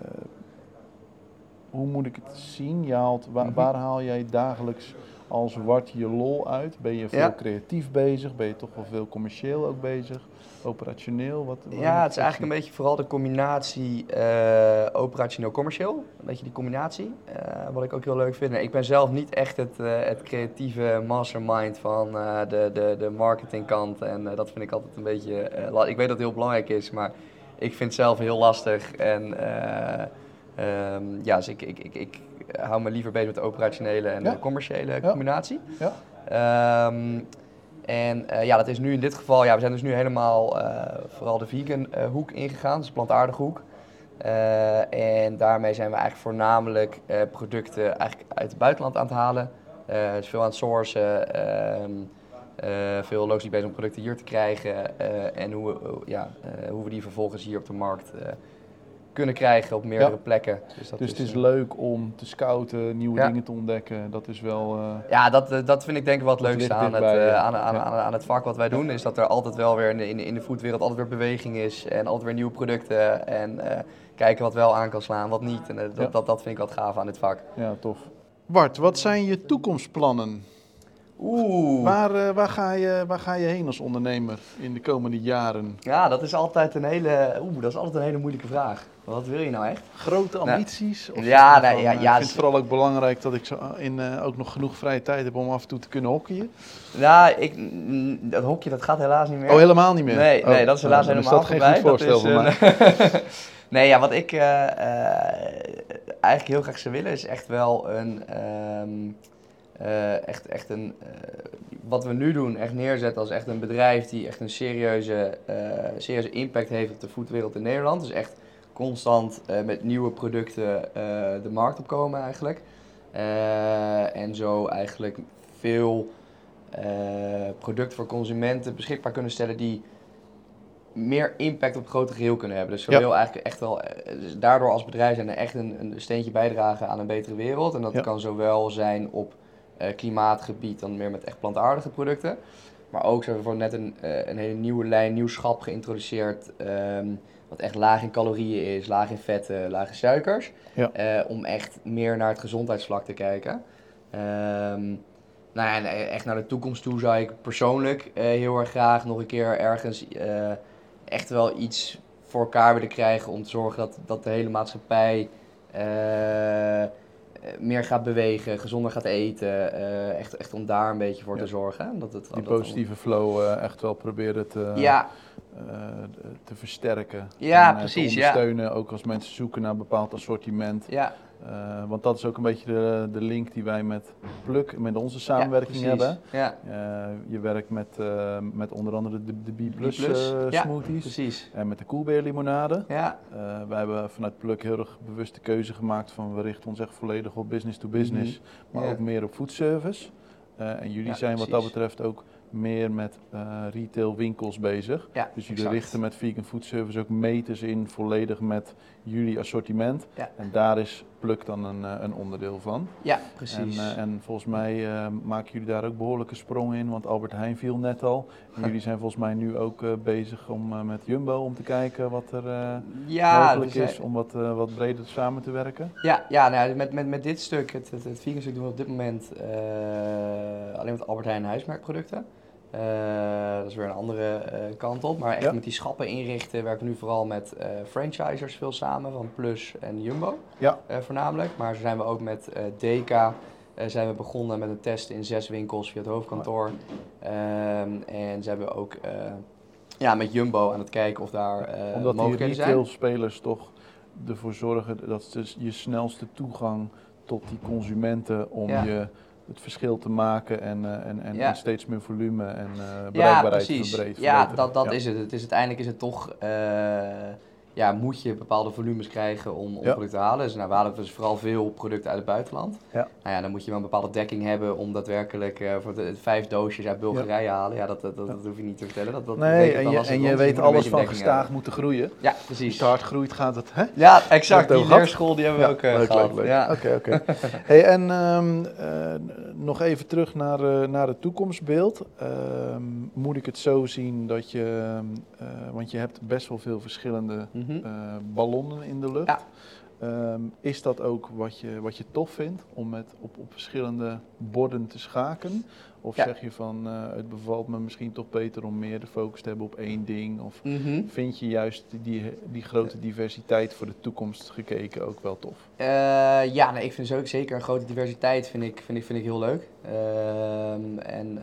hoe moet ik het zien? Je haalt, Mhm. Waar haal jij dagelijks als Wart je lol uit? Ben je veel Ja. creatief bezig? Ben je toch wel veel commercieel ook bezig? Operationeel? Wat, wat Ja, het is eigenlijk een beetje vooral de combinatie eh, operationeel-commercieel. Een beetje die combinatie, eh, wat ik ook heel leuk vind. Nee, ik ben zelf niet echt het, eh, het creatieve mastermind van de, de, de marketingkant. En dat vind ik altijd een beetje... ik weet dat het heel belangrijk is, maar ik vind het zelf heel lastig. En eh, ehm, ja, dus ik, ik, ik, ik hou me liever bezig met de operationele en de commerciële combinatie. Ja. Ehm, en eh, ja, dat is nu in dit geval, ja, we zijn dus nu helemaal eh, vooral de vegan eh, hoek ingegaan, dus de plantaardige hoek. En daarmee zijn we eigenlijk voornamelijk producten eigenlijk uit het buitenland aan het halen. Dus veel aan het sourcen, ehm, eh, veel logistiek bezig om producten hier te krijgen. en hoe, ja, hoe we die vervolgens hier op de markt kunnen krijgen op meerdere Ja. plekken. Dus, dat Dus het is eh, leuk om te scouten, nieuwe Ja. dingen te ontdekken. Dat is wel... eh, Ja, dat, eh, dat vind ik denk ik Dat leukste aan het, aan, aan, aan, aan het vak wat wij doen. Is dat er altijd wel weer in de, in de, in de foodwereld altijd weer beweging is. En altijd weer nieuwe producten. En kijken wat wel aan kan slaan, wat niet. En dat, dat, dat vind ik wat gaaf aan dit vak. ja, tof. Bart, wat zijn je toekomstplannen? Oeh. Waar, eh, waar, ga je, waar ga je heen als ondernemer in de komende jaren? Ja, dat is altijd een hele, oeh, dat is altijd een hele moeilijke vraag. Wat wil je nou echt? Grote ambities? Of Ja, nee, van, ja, eh, ja, ik vind het vooral ook belangrijk dat ik zo in, eh, ook nog genoeg vrije tijd heb om af en toe te kunnen hockeyen. Nou, ik, mm, dat hokje dat gaat helaas niet meer. Oh, helemaal niet meer? Nee, Oh, nee, dat is helaas nou, dan helemaal is dat geen goed voorstel voor mij. (laughs) nee, ja, wat ik eigenlijk heel graag zou willen is echt wel een... ehm, eh, echt, echt een... eh, wat we nu doen, echt neerzetten als echt een bedrijf die echt een serieuze, eh, serieuze impact heeft op de foodwereld in Nederland. Dus echt constant met nieuwe producten de markt opkomen eigenlijk. En zo eigenlijk veel producten voor consumenten beschikbaar kunnen stellen die meer impact op het grote geheel kunnen hebben. Dus we Ja. wil eigenlijk echt wel, dus daardoor als bedrijf zijn er echt een, een steentje bijdragen aan een betere wereld. En dat Ja. kan zowel zijn op klimaatgebied, dan meer met echt plantaardige producten. Maar ook hebben we net een, eh, een hele nieuwe lijn, nieuw schap geïntroduceerd. ehm, wat echt laag in calorieën is, laag in vetten, laag in suikers. Ja. Eh, om echt meer naar het gezondheidsvlak te kijken. Ehm, nou ja, en eh, echt naar de toekomst toe zou ik persoonlijk eh, heel erg graag nog een keer ergens eh, echt wel iets voor elkaar willen krijgen om te zorgen dat, dat de hele maatschappij eh, eh, meer gaat bewegen, gezonder gaat eten. eh, echt, echt om daar een beetje voor Ja. te zorgen. Dat het, Die dat- positieve flow eh, echt wel proberen te, Ja, eh, te versterken. Ja, En, eh, precies, Te ja. ondersteunen, ook als mensen zoeken naar een bepaald assortiment. ja, Eh, want dat is ook een beetje de, de link die wij met Pluk, met onze samenwerking ja, hebben. Ja, Eh, je werkt met, eh, met onder andere de, de B+, B+, eh, ja, smoothies precies. en met de koelbeer limonade. Ja, wij hebben vanuit Pluk heel erg bewust de keuze gemaakt van we richten ons echt volledig op business to business, maar ook meer op foodservice. En jullie zijn wat dat betreft ook meer met eh, retail winkels bezig. ja, Dus jullie exact. richten met vegan food service ook meters in volledig met jullie assortiment. Ja. En daar is Pluk dan een, eh, een onderdeel van. Ja, precies. En, eh, en volgens mij eh, maken jullie daar ook behoorlijke sprongen in, want Albert Heijn viel net al. (laughs) En jullie zijn volgens mij nu ook bezig om met Jumbo om te kijken wat er ja, mogelijk zijn- is om wat, wat breder samen te werken. Ja, ja nou, met, met, met dit stuk, het, het, het vegan stuk doen we op dit moment alleen met Albert Heijn huismerkproducten. Eh, dat is weer een andere eh, kant op. Maar echt Ja. met die schappen inrichten werken we nu vooral met eh, franchisers veel samen, van Plus en Jumbo Ja. voornamelijk. Maar zo zijn we ook met DK eh, zijn we begonnen met een test in zes winkels via het hoofdkantoor. Ehm, en zijn we ook ja, met Jumbo aan het kijken of daar Omdat die mogelijkheden zijn. retailspelers toch ervoor zorgen dat het je snelste toegang tot die consumenten om Ja. je het verschil te maken en, eh, en, en, Ja. en steeds meer volume en eh Ja, bereikbaarheid te precies. verbreed- Ja, dat, dat Ja. is het. het is, uiteindelijk is het toch, eh, ja, moet je bepaalde volumes krijgen om, om Ja. producten te halen. Dus nou, we halen dus vooral veel producten uit het buitenland. Ja. Nou ja, dan moet je wel een bepaalde dekking hebben om daadwerkelijk eh, voor de, vijf doosjes uit Bulgarije halen. Ja, dat, dat, dat, hoef je niet te vertellen. Dat, dat Nee, en je, als en je weet alles van gestaag hebben. moeten groeien. Ja, Als precies. het hard groeit gaat het, hè? Ja, exact. Die leerschool die hebben we ook eh, leuk, gehad. leuk, leuk. Ja. Oké, oké. (laughs) hey, en ehm, eh, nog even terug naar, naar het toekomstbeeld. Ehm, moet ik het zo zien dat je, eh, want je hebt best wel veel verschillende Mhm. eh, ballonnen in de lucht. Ja. Ehm, is dat ook wat je, wat je tof vindt om met op, op verschillende borden te schaken? Of Ja. zeg je van eh, het bevalt me misschien toch beter om meer de focus te hebben op één ding? Of Mhm. vind je juist die, die grote diversiteit voor de toekomst gekeken ook wel tof? Eh, ja, nee, ik vind dus ook zeker een grote diversiteit vind ik, vind ik, vind ik heel leuk. Ehm, en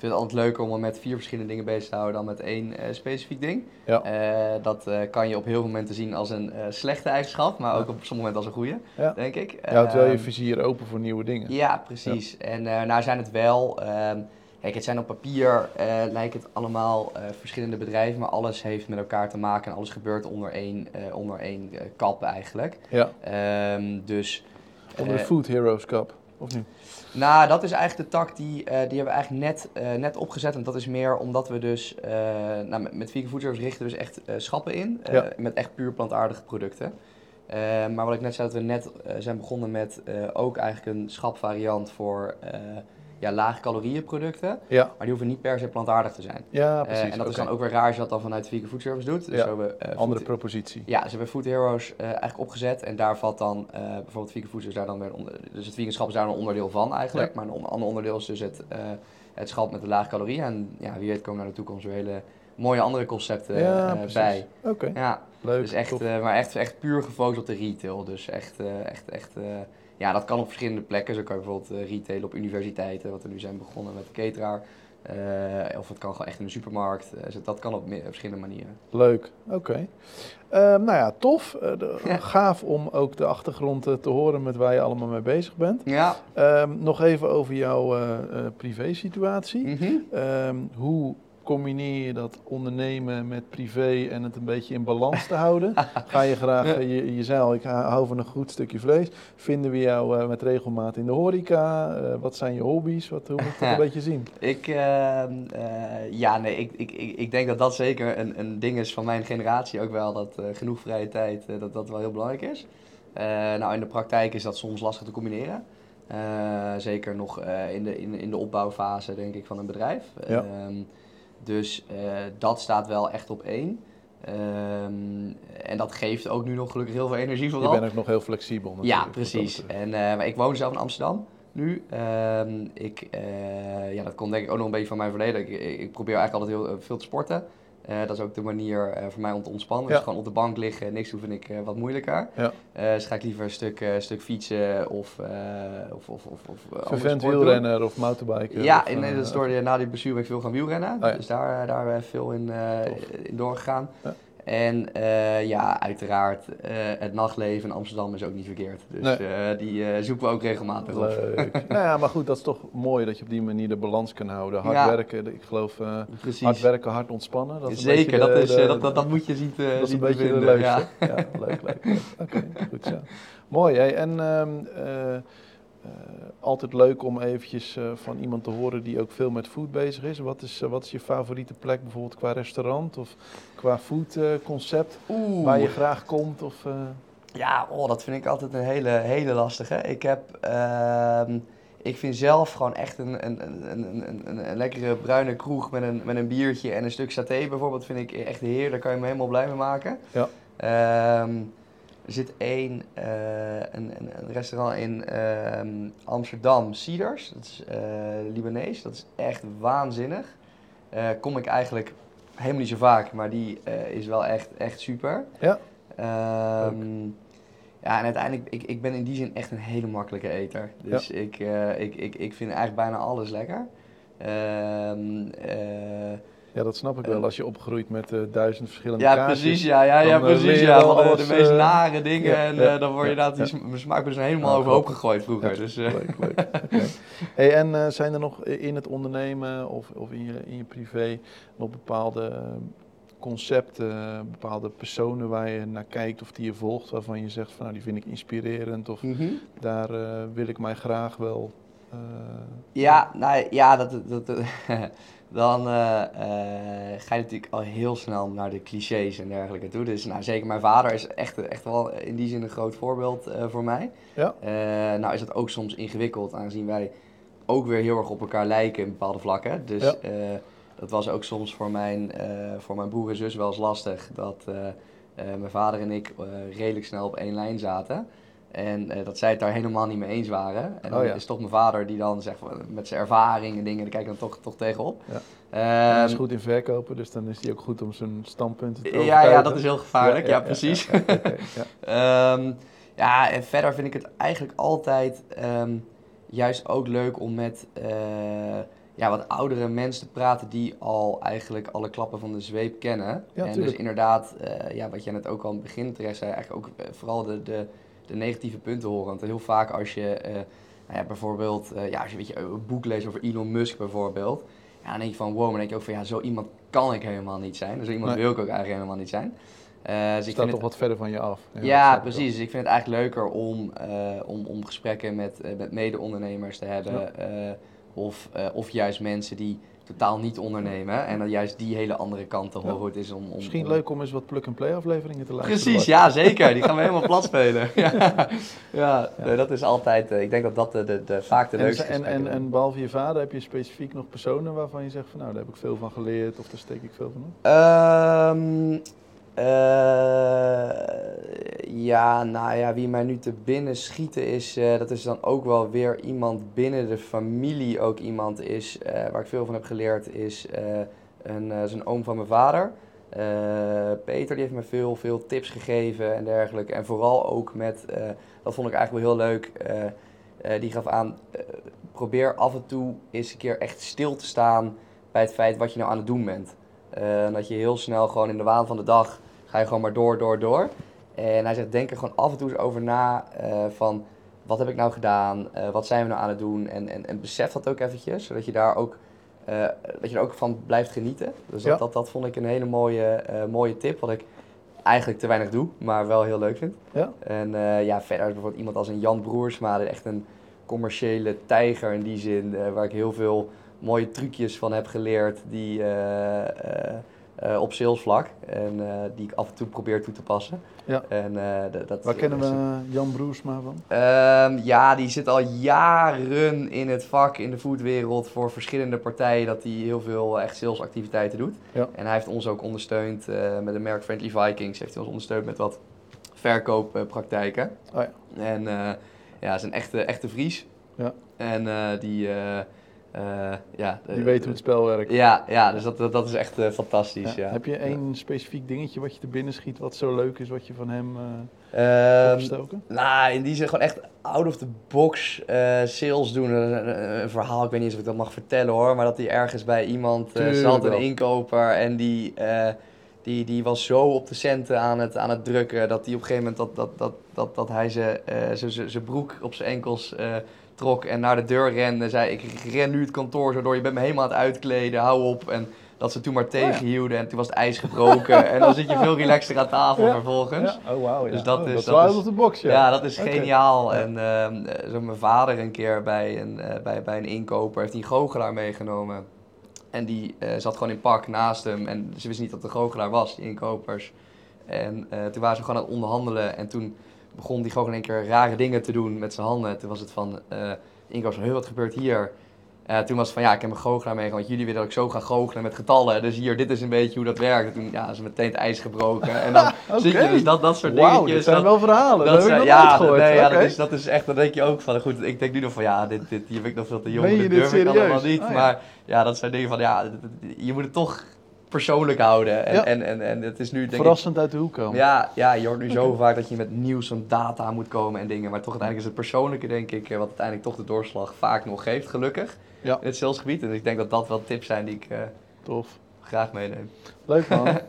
vind het altijd leuker om me met vier verschillende dingen bezig te houden dan met één eh, specifiek ding. Ja. Eh, dat eh, kan je op heel veel momenten zien als een slechte eigenschap, maar ook op sommige momenten als een goede, Ja. denk ik. Je houdt wel je Ehm, vizier open voor nieuwe dingen. ja, precies. En nou zijn het wel, ehm, kijk, het zijn op papier, lijkt het allemaal verschillende bedrijven, maar alles heeft met elkaar te maken en alles gebeurt onder één, onder één kap eigenlijk. Ja, Ehm, dus, onder de Food Heroes Cup, of niet? nou, dat is eigenlijk de tak die, eh, die hebben we eigenlijk net, eh, net opgezet. En dat is meer omdat we dus, eh, nou, met, met Vegan Food Service richten we dus echt schappen in, Ja. met echt puur plantaardige producten. Maar wat ik net zei, dat we net zijn begonnen met ook eigenlijk een schapvariant voor ja, lage calorieën producten. Ja, Maar die hoeven niet per se plantaardig te zijn. ja Eh, precies. en dat is dan ook weer raar als je dat dan vanuit Vegan Food Service doet. Dus Ja, zo hebben we, eh, Andere Food- propositie. ja, ze hebben Food Heroes eh, eigenlijk opgezet en daar valt dan bijvoorbeeld vegan food daar dan weer onder, dus het veganschap is daar een onderdeel van eigenlijk, Ja. maar een ander onderdeel is dus het, het schap met de lage calorieën en ja, wie weet komen naar de toekomst weer hele mooie andere concepten Ja, precies. bij. Oké, Ja, leuk. dus echt, maar echt, echt puur gefocust op de retail, dus echt, echt, echt, ja, dat kan op verschillende plekken, zo kan je bijvoorbeeld eh, retailen op universiteiten, wat we nu zijn begonnen met de cateraar, eh, of het kan gewoon echt in de supermarkt, eh, dus dat kan op verschillende manieren. Leuk, oké. Ehm, nou ja, tof. De- (laughs) Ja. Gaaf om ook de achtergrond te horen met waar je allemaal mee bezig bent. Ja, Ehm, nog even over jouw privé-situatie. mhm. Ehm, hoe combineer je dat ondernemen met privé en het een beetje in balans te houden? (laughs) Ga je graag, Ja. eh, je, je zei al, ik hou van een goed stukje vlees. Vinden we jou eh, met regelmaat in de horeca? Eh, wat zijn je hobby's? Wat, hoe moet ik dat een (laughs) beetje zien? Ik, ehm, eh, ja, nee, ik, ik, ik, ik denk dat dat zeker een, een ding is van mijn generatie ook wel, dat genoeg vrije tijd, dat dat wel heel belangrijk is. Nou, in de praktijk is dat soms lastig te combineren. Zeker nog in, de, in, in de opbouwfase, denk ik, van een bedrijf. Ja. Ehm, dus eh, dat staat wel echt op één. Ehm, en dat geeft ook nu nog gelukkig heel veel energie Je vooral. bent ook nog heel flexibel natuurlijk. Ja, precies. En, eh, maar ik woon zelf in Amsterdam nu. Ehm, ik, eh, ja, dat komt denk ik ook nog een beetje van mijn verleden. Ik, ik, probeer eigenlijk altijd heel veel te sporten. Eh, dat is ook de manier eh, voor mij om te ontspannen. Ja. Dus gewoon op de bank liggen en niks doen vind ik eh, wat moeilijker. Ja. Dus ga ik liever een stuk, stuk fietsen of, of, of, of, of Vervent wielrenner of mountainbiker? Ja, of, in, dus door de, na die blessure ben ik veel gaan wielrennen. Oh ja. Dus daar, daar veel in, in doorgegaan. En eh, ja, uiteraard, eh, het nachtleven in Amsterdam is ook niet verkeerd. Dus Nee. eh, die zoeken we ook regelmatig op. (laughs) Nou ja, maar goed, dat is toch mooi dat je op die manier de balans kan houden. Hard Ja. werken, ik geloof hard werken, hard ontspannen. Dat is Zeker, dat, de- is, de- dat, dat, dat moet je zien te, Dat is een beetje de leukste. ja. Ja, leuk, leuk. leuk. Oké, goed zo. Mooi, hè? En ehm, eh, altijd leuk om eventjes eh, van iemand te horen die ook veel met food bezig is. Wat is, eh, wat is je favoriete plek bijvoorbeeld qua restaurant of qua food eh, concept Oeh. waar je graag komt? Of, Ja, oh, dat vind ik altijd een hele, hele lastige. Ik heb, ehm, ik vind zelf gewoon echt een, een, een, een, een, een, een lekkere bruine kroeg met een, met een biertje en een stuk saté bijvoorbeeld, vind ik echt heerlijk. Daar kan je me helemaal blij mee maken. Ja. Ehm, er zit één, eh, een, een, restaurant in ehm, Amsterdam, Cedars. Dat is eh, Libanees. Dat is echt waanzinnig. Eh, kom ik eigenlijk helemaal niet zo vaak, maar die is wel echt, echt super. Ja. Ehm, ja, en uiteindelijk, ik, ik ben in die zin echt een hele makkelijke eter. Dus ik, ik, ik, ik vind eigenlijk bijna alles lekker. Ehm, eh, ja, dat snap ik wel. Als je opgroeit met eh, duizend verschillende ja, kaasjes. precies, ja, ja, ja, eh, precies. Ja, van alles, de meest eh, nare dingen. ja, en ja, dan word je inderdaad, die mijn smaak dus helemaal overhoop gegooid vroeger. Dus, Leuk, leuk. (laughs) Hey, en zijn er nog in het ondernemen of, of in, je, in je privé nog bepaalde concepten, bepaalde personen waar je naar kijkt of die je volgt, waarvan je zegt van nou die vind ik inspirerend of mhm. daar wil ik mij graag wel. Ja, nou ja, dat, dat, dat- (laughs) dan eh, eh, ga je natuurlijk al heel snel naar de clichés en dergelijke toe. Dus nou, zeker mijn vader is echt, echt wel in die zin een groot voorbeeld eh, voor mij. Ja. Nou is dat ook soms ingewikkeld, aangezien wij ook weer heel erg op elkaar lijken in bepaalde vlakken. Dus Ja. dat was ook soms voor mijn, voor mijn broer en zus wel eens lastig. Dat mijn vader en ik redelijk snel op één lijn zaten. En eh, dat zij het daar helemaal niet mee eens waren. En dan Oh ja. is toch mijn vader die dan zegt met zijn ervaring en dingen, daar kijk ik dan toch, toch tegenop. Ja. Ehm, hij is goed in verkopen, dus dan is hij ook goed om zijn standpunten te ja, ja, dat is heel gevaarlijk, ja, precies. Ja. (laughs) Ehm, ja, en verder vind ik het eigenlijk altijd ehm, juist ook leuk om met, eh, ja, wat oudere mensen te praten die al eigenlijk alle klappen van de zweep kennen. Ja, en dus inderdaad, eh, ja, wat jij net ook al aan het begin terecht zei, eigenlijk ook vooral de, de, de negatieve punten horen. Want heel vaak als je eh, nou ja, bijvoorbeeld, eh, ja, als je weet je, een boek leest over Elon Musk bijvoorbeeld, ja, dan denk je van wow, maar dan denk je ook van ja, zo iemand kan ik helemaal niet zijn. Zo iemand Nee. wil ik ook eigenlijk helemaal niet zijn. Eh, dus Staat toch het- wat verder van je af. ja, precies. Dus ik vind het eigenlijk leuker om, om, om gesprekken met, met mede-ondernemers te hebben. of, of juist mensen die totaal niet ondernemen. En dan juist die hele andere kant te horen Ja. is om... om Misschien leuk om eens wat plug-and-play afleveringen te luisteren. Precies, ja, zeker. Die gaan we helemaal plat spelen. (laughs) ja, ja nee, dat is altijd... eh, ik denk dat dat de, de, de, vaak de En, leukste en, en, en behalve je vader, heb je specifiek nog personen waarvan je zegt van nou, daar heb ik veel van geleerd of daar steek ik veel van op? Ehm, eh, ja, nou ja, wie mij nu te binnen schieten is, eh, dat is dan ook wel weer iemand binnen de familie, ook iemand is, eh, waar ik veel van heb geleerd, is eh, een, eh, een oom van mijn vader. Eh, Peter, die heeft me veel, veel tips gegeven en dergelijke. En vooral ook met, eh, dat vond ik eigenlijk wel heel leuk, eh, eh, die gaf aan, eh, probeer af en toe eens een keer echt stil te staan bij het feit wat je nou aan het doen bent. Eh, en dat je heel snel gewoon in de waan van de dag ga je gewoon maar door, door, door. En hij zegt, denk er gewoon af en toe eens over na eh, van wat heb ik nou gedaan, Eh, wat zijn we nou aan het doen en, en, en besef dat ook eventjes, zodat je daar ook, eh, dat je er ook van blijft genieten. Dus dat, Ja. dat, dat vond ik een hele mooie, mooie tip, wat ik eigenlijk te weinig doe, maar wel heel leuk vind. Ja? En ja, verder is bijvoorbeeld iemand als een Jan Broersma, echt een commerciële tijger in die zin, waar ik heel veel mooie trucjes van heb geleerd die, op salesvlak en eh, die ik af en toe probeer toe te passen. Ja. En, eh, dat, Waar kennen we Jan Broersma van? Ehm, ja, die zit al jaren in het vak, in de foodwereld, voor verschillende partijen, dat hij heel veel echt salesactiviteiten doet. Ja. En hij heeft ons ook ondersteund eh, met de merk Friendly Vikings, heeft hij ons ondersteund met wat verkooppraktijken. Oh ja. En ja, is een echte, echte Fries. Ja. En die, ja... Die weet hoe het spel werkt. Ja, ja dus dat, dat, dat is echt eh, fantastisch, Ja. Heb je één specifiek dingetje wat je te binnen schiet wat zo leuk is, wat je van hem eh Ehm, opgestoken? Nou, in die zin gewoon echt out of the box eh, sales doen. Een, verhaal, ik weet niet eens of ik dat mag vertellen hoor, maar dat hij ergens bij iemand eh, Tuurlijk zat, een inkoper, en die, eh, die, die was zo op de centen aan het, aan het drukken dat hij op een gegeven moment dat, dat, dat, dat, dat hij eh, zijn broek op zijn enkels eh, trok en naar de deur rende. Zei, ik ren nu het kantoor zo door, je bent me helemaal aan het uitkleden, hou op. En dat ze toen maar tegenhielden en toen was het ijs gebroken. (laughs) en dan zit je veel relaxter aan tafel Ja. vervolgens. Ja. Oh. Ja. Dus dat Oh, is- dat is of the box, ja. Ja, dat is geniaal. En eh, zo mijn vader een keer bij een, eh, bij, bij een inkoper heeft hij een goochelaar meegenomen. En die eh, zat gewoon in pak naast hem. En ze wisten niet dat een goochelaar was, die inkopers. En eh, toen waren ze gewoon aan het onderhandelen. En toen begon die goochelaar in één keer rare dingen te doen met zijn handen. Toen was het van, de inkopers van, "Huh, wat gebeurt hier? Eh, toen was het van, ja, ik heb een goochelaar meegenomen. Want jullie willen dat ik zo ga goochelen met getallen. Dus hier, dit is een beetje hoe dat werkt. En toen ja, is meteen het ijs gebroken. En dan (laughs) zie je dus dat, dat soort Wauw, dingetjes. dit zijn dat- wel verhalen. Dat, dat heb ik nog ja, nooit gehoord. nee, ja, dat, is, dat is echt, dan denk je ook van, goed, ik denk nu nog van, ja, dit, dit, hier ben ik nog veel te jong, dit dit durf ik allemaal niet. Oh, ja. Maar ja, dat zijn dingen van, ja, je moet het toch persoonlijk houden. En, Ja. en, en, en het is nu, denk ik, Verrassend uit de hoek komen. ja, ja, je hoort nu zo vaak dat je met nieuws van data moet komen en dingen. Maar toch uiteindelijk is het persoonlijke, denk ik, eh, wat uiteindelijk toch de doorslag vaak nog geeft, gelukkig. Ja. In het salesgebied. En ik denk dat dat wel tips zijn die ik eh, Tof. graag meeneem. Leuk man. (laughs) En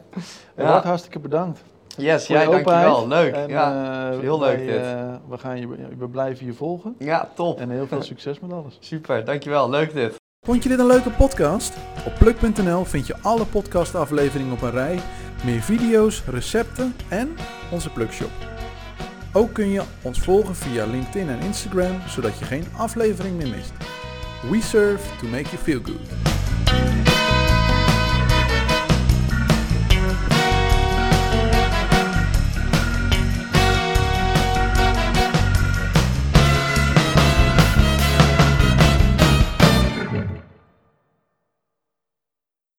Ja. Bart, hartstikke bedankt. Yes, jij je openheid. dankjewel. Leuk. En, ja. eh, heel leuk wij, dit. eh, we, gaan je, we blijven je volgen. ja, top. En heel veel (laughs) succes met alles. Super, dankjewel. Leuk dit. Vond je dit een leuke podcast? Op pluk.nl vind je alle podcastafleveringen op een rij, meer video's, recepten en onze Plukshop. Ook kun je ons volgen via LinkedIn en Instagram, zodat je geen aflevering meer mist. We serve to make you feel good.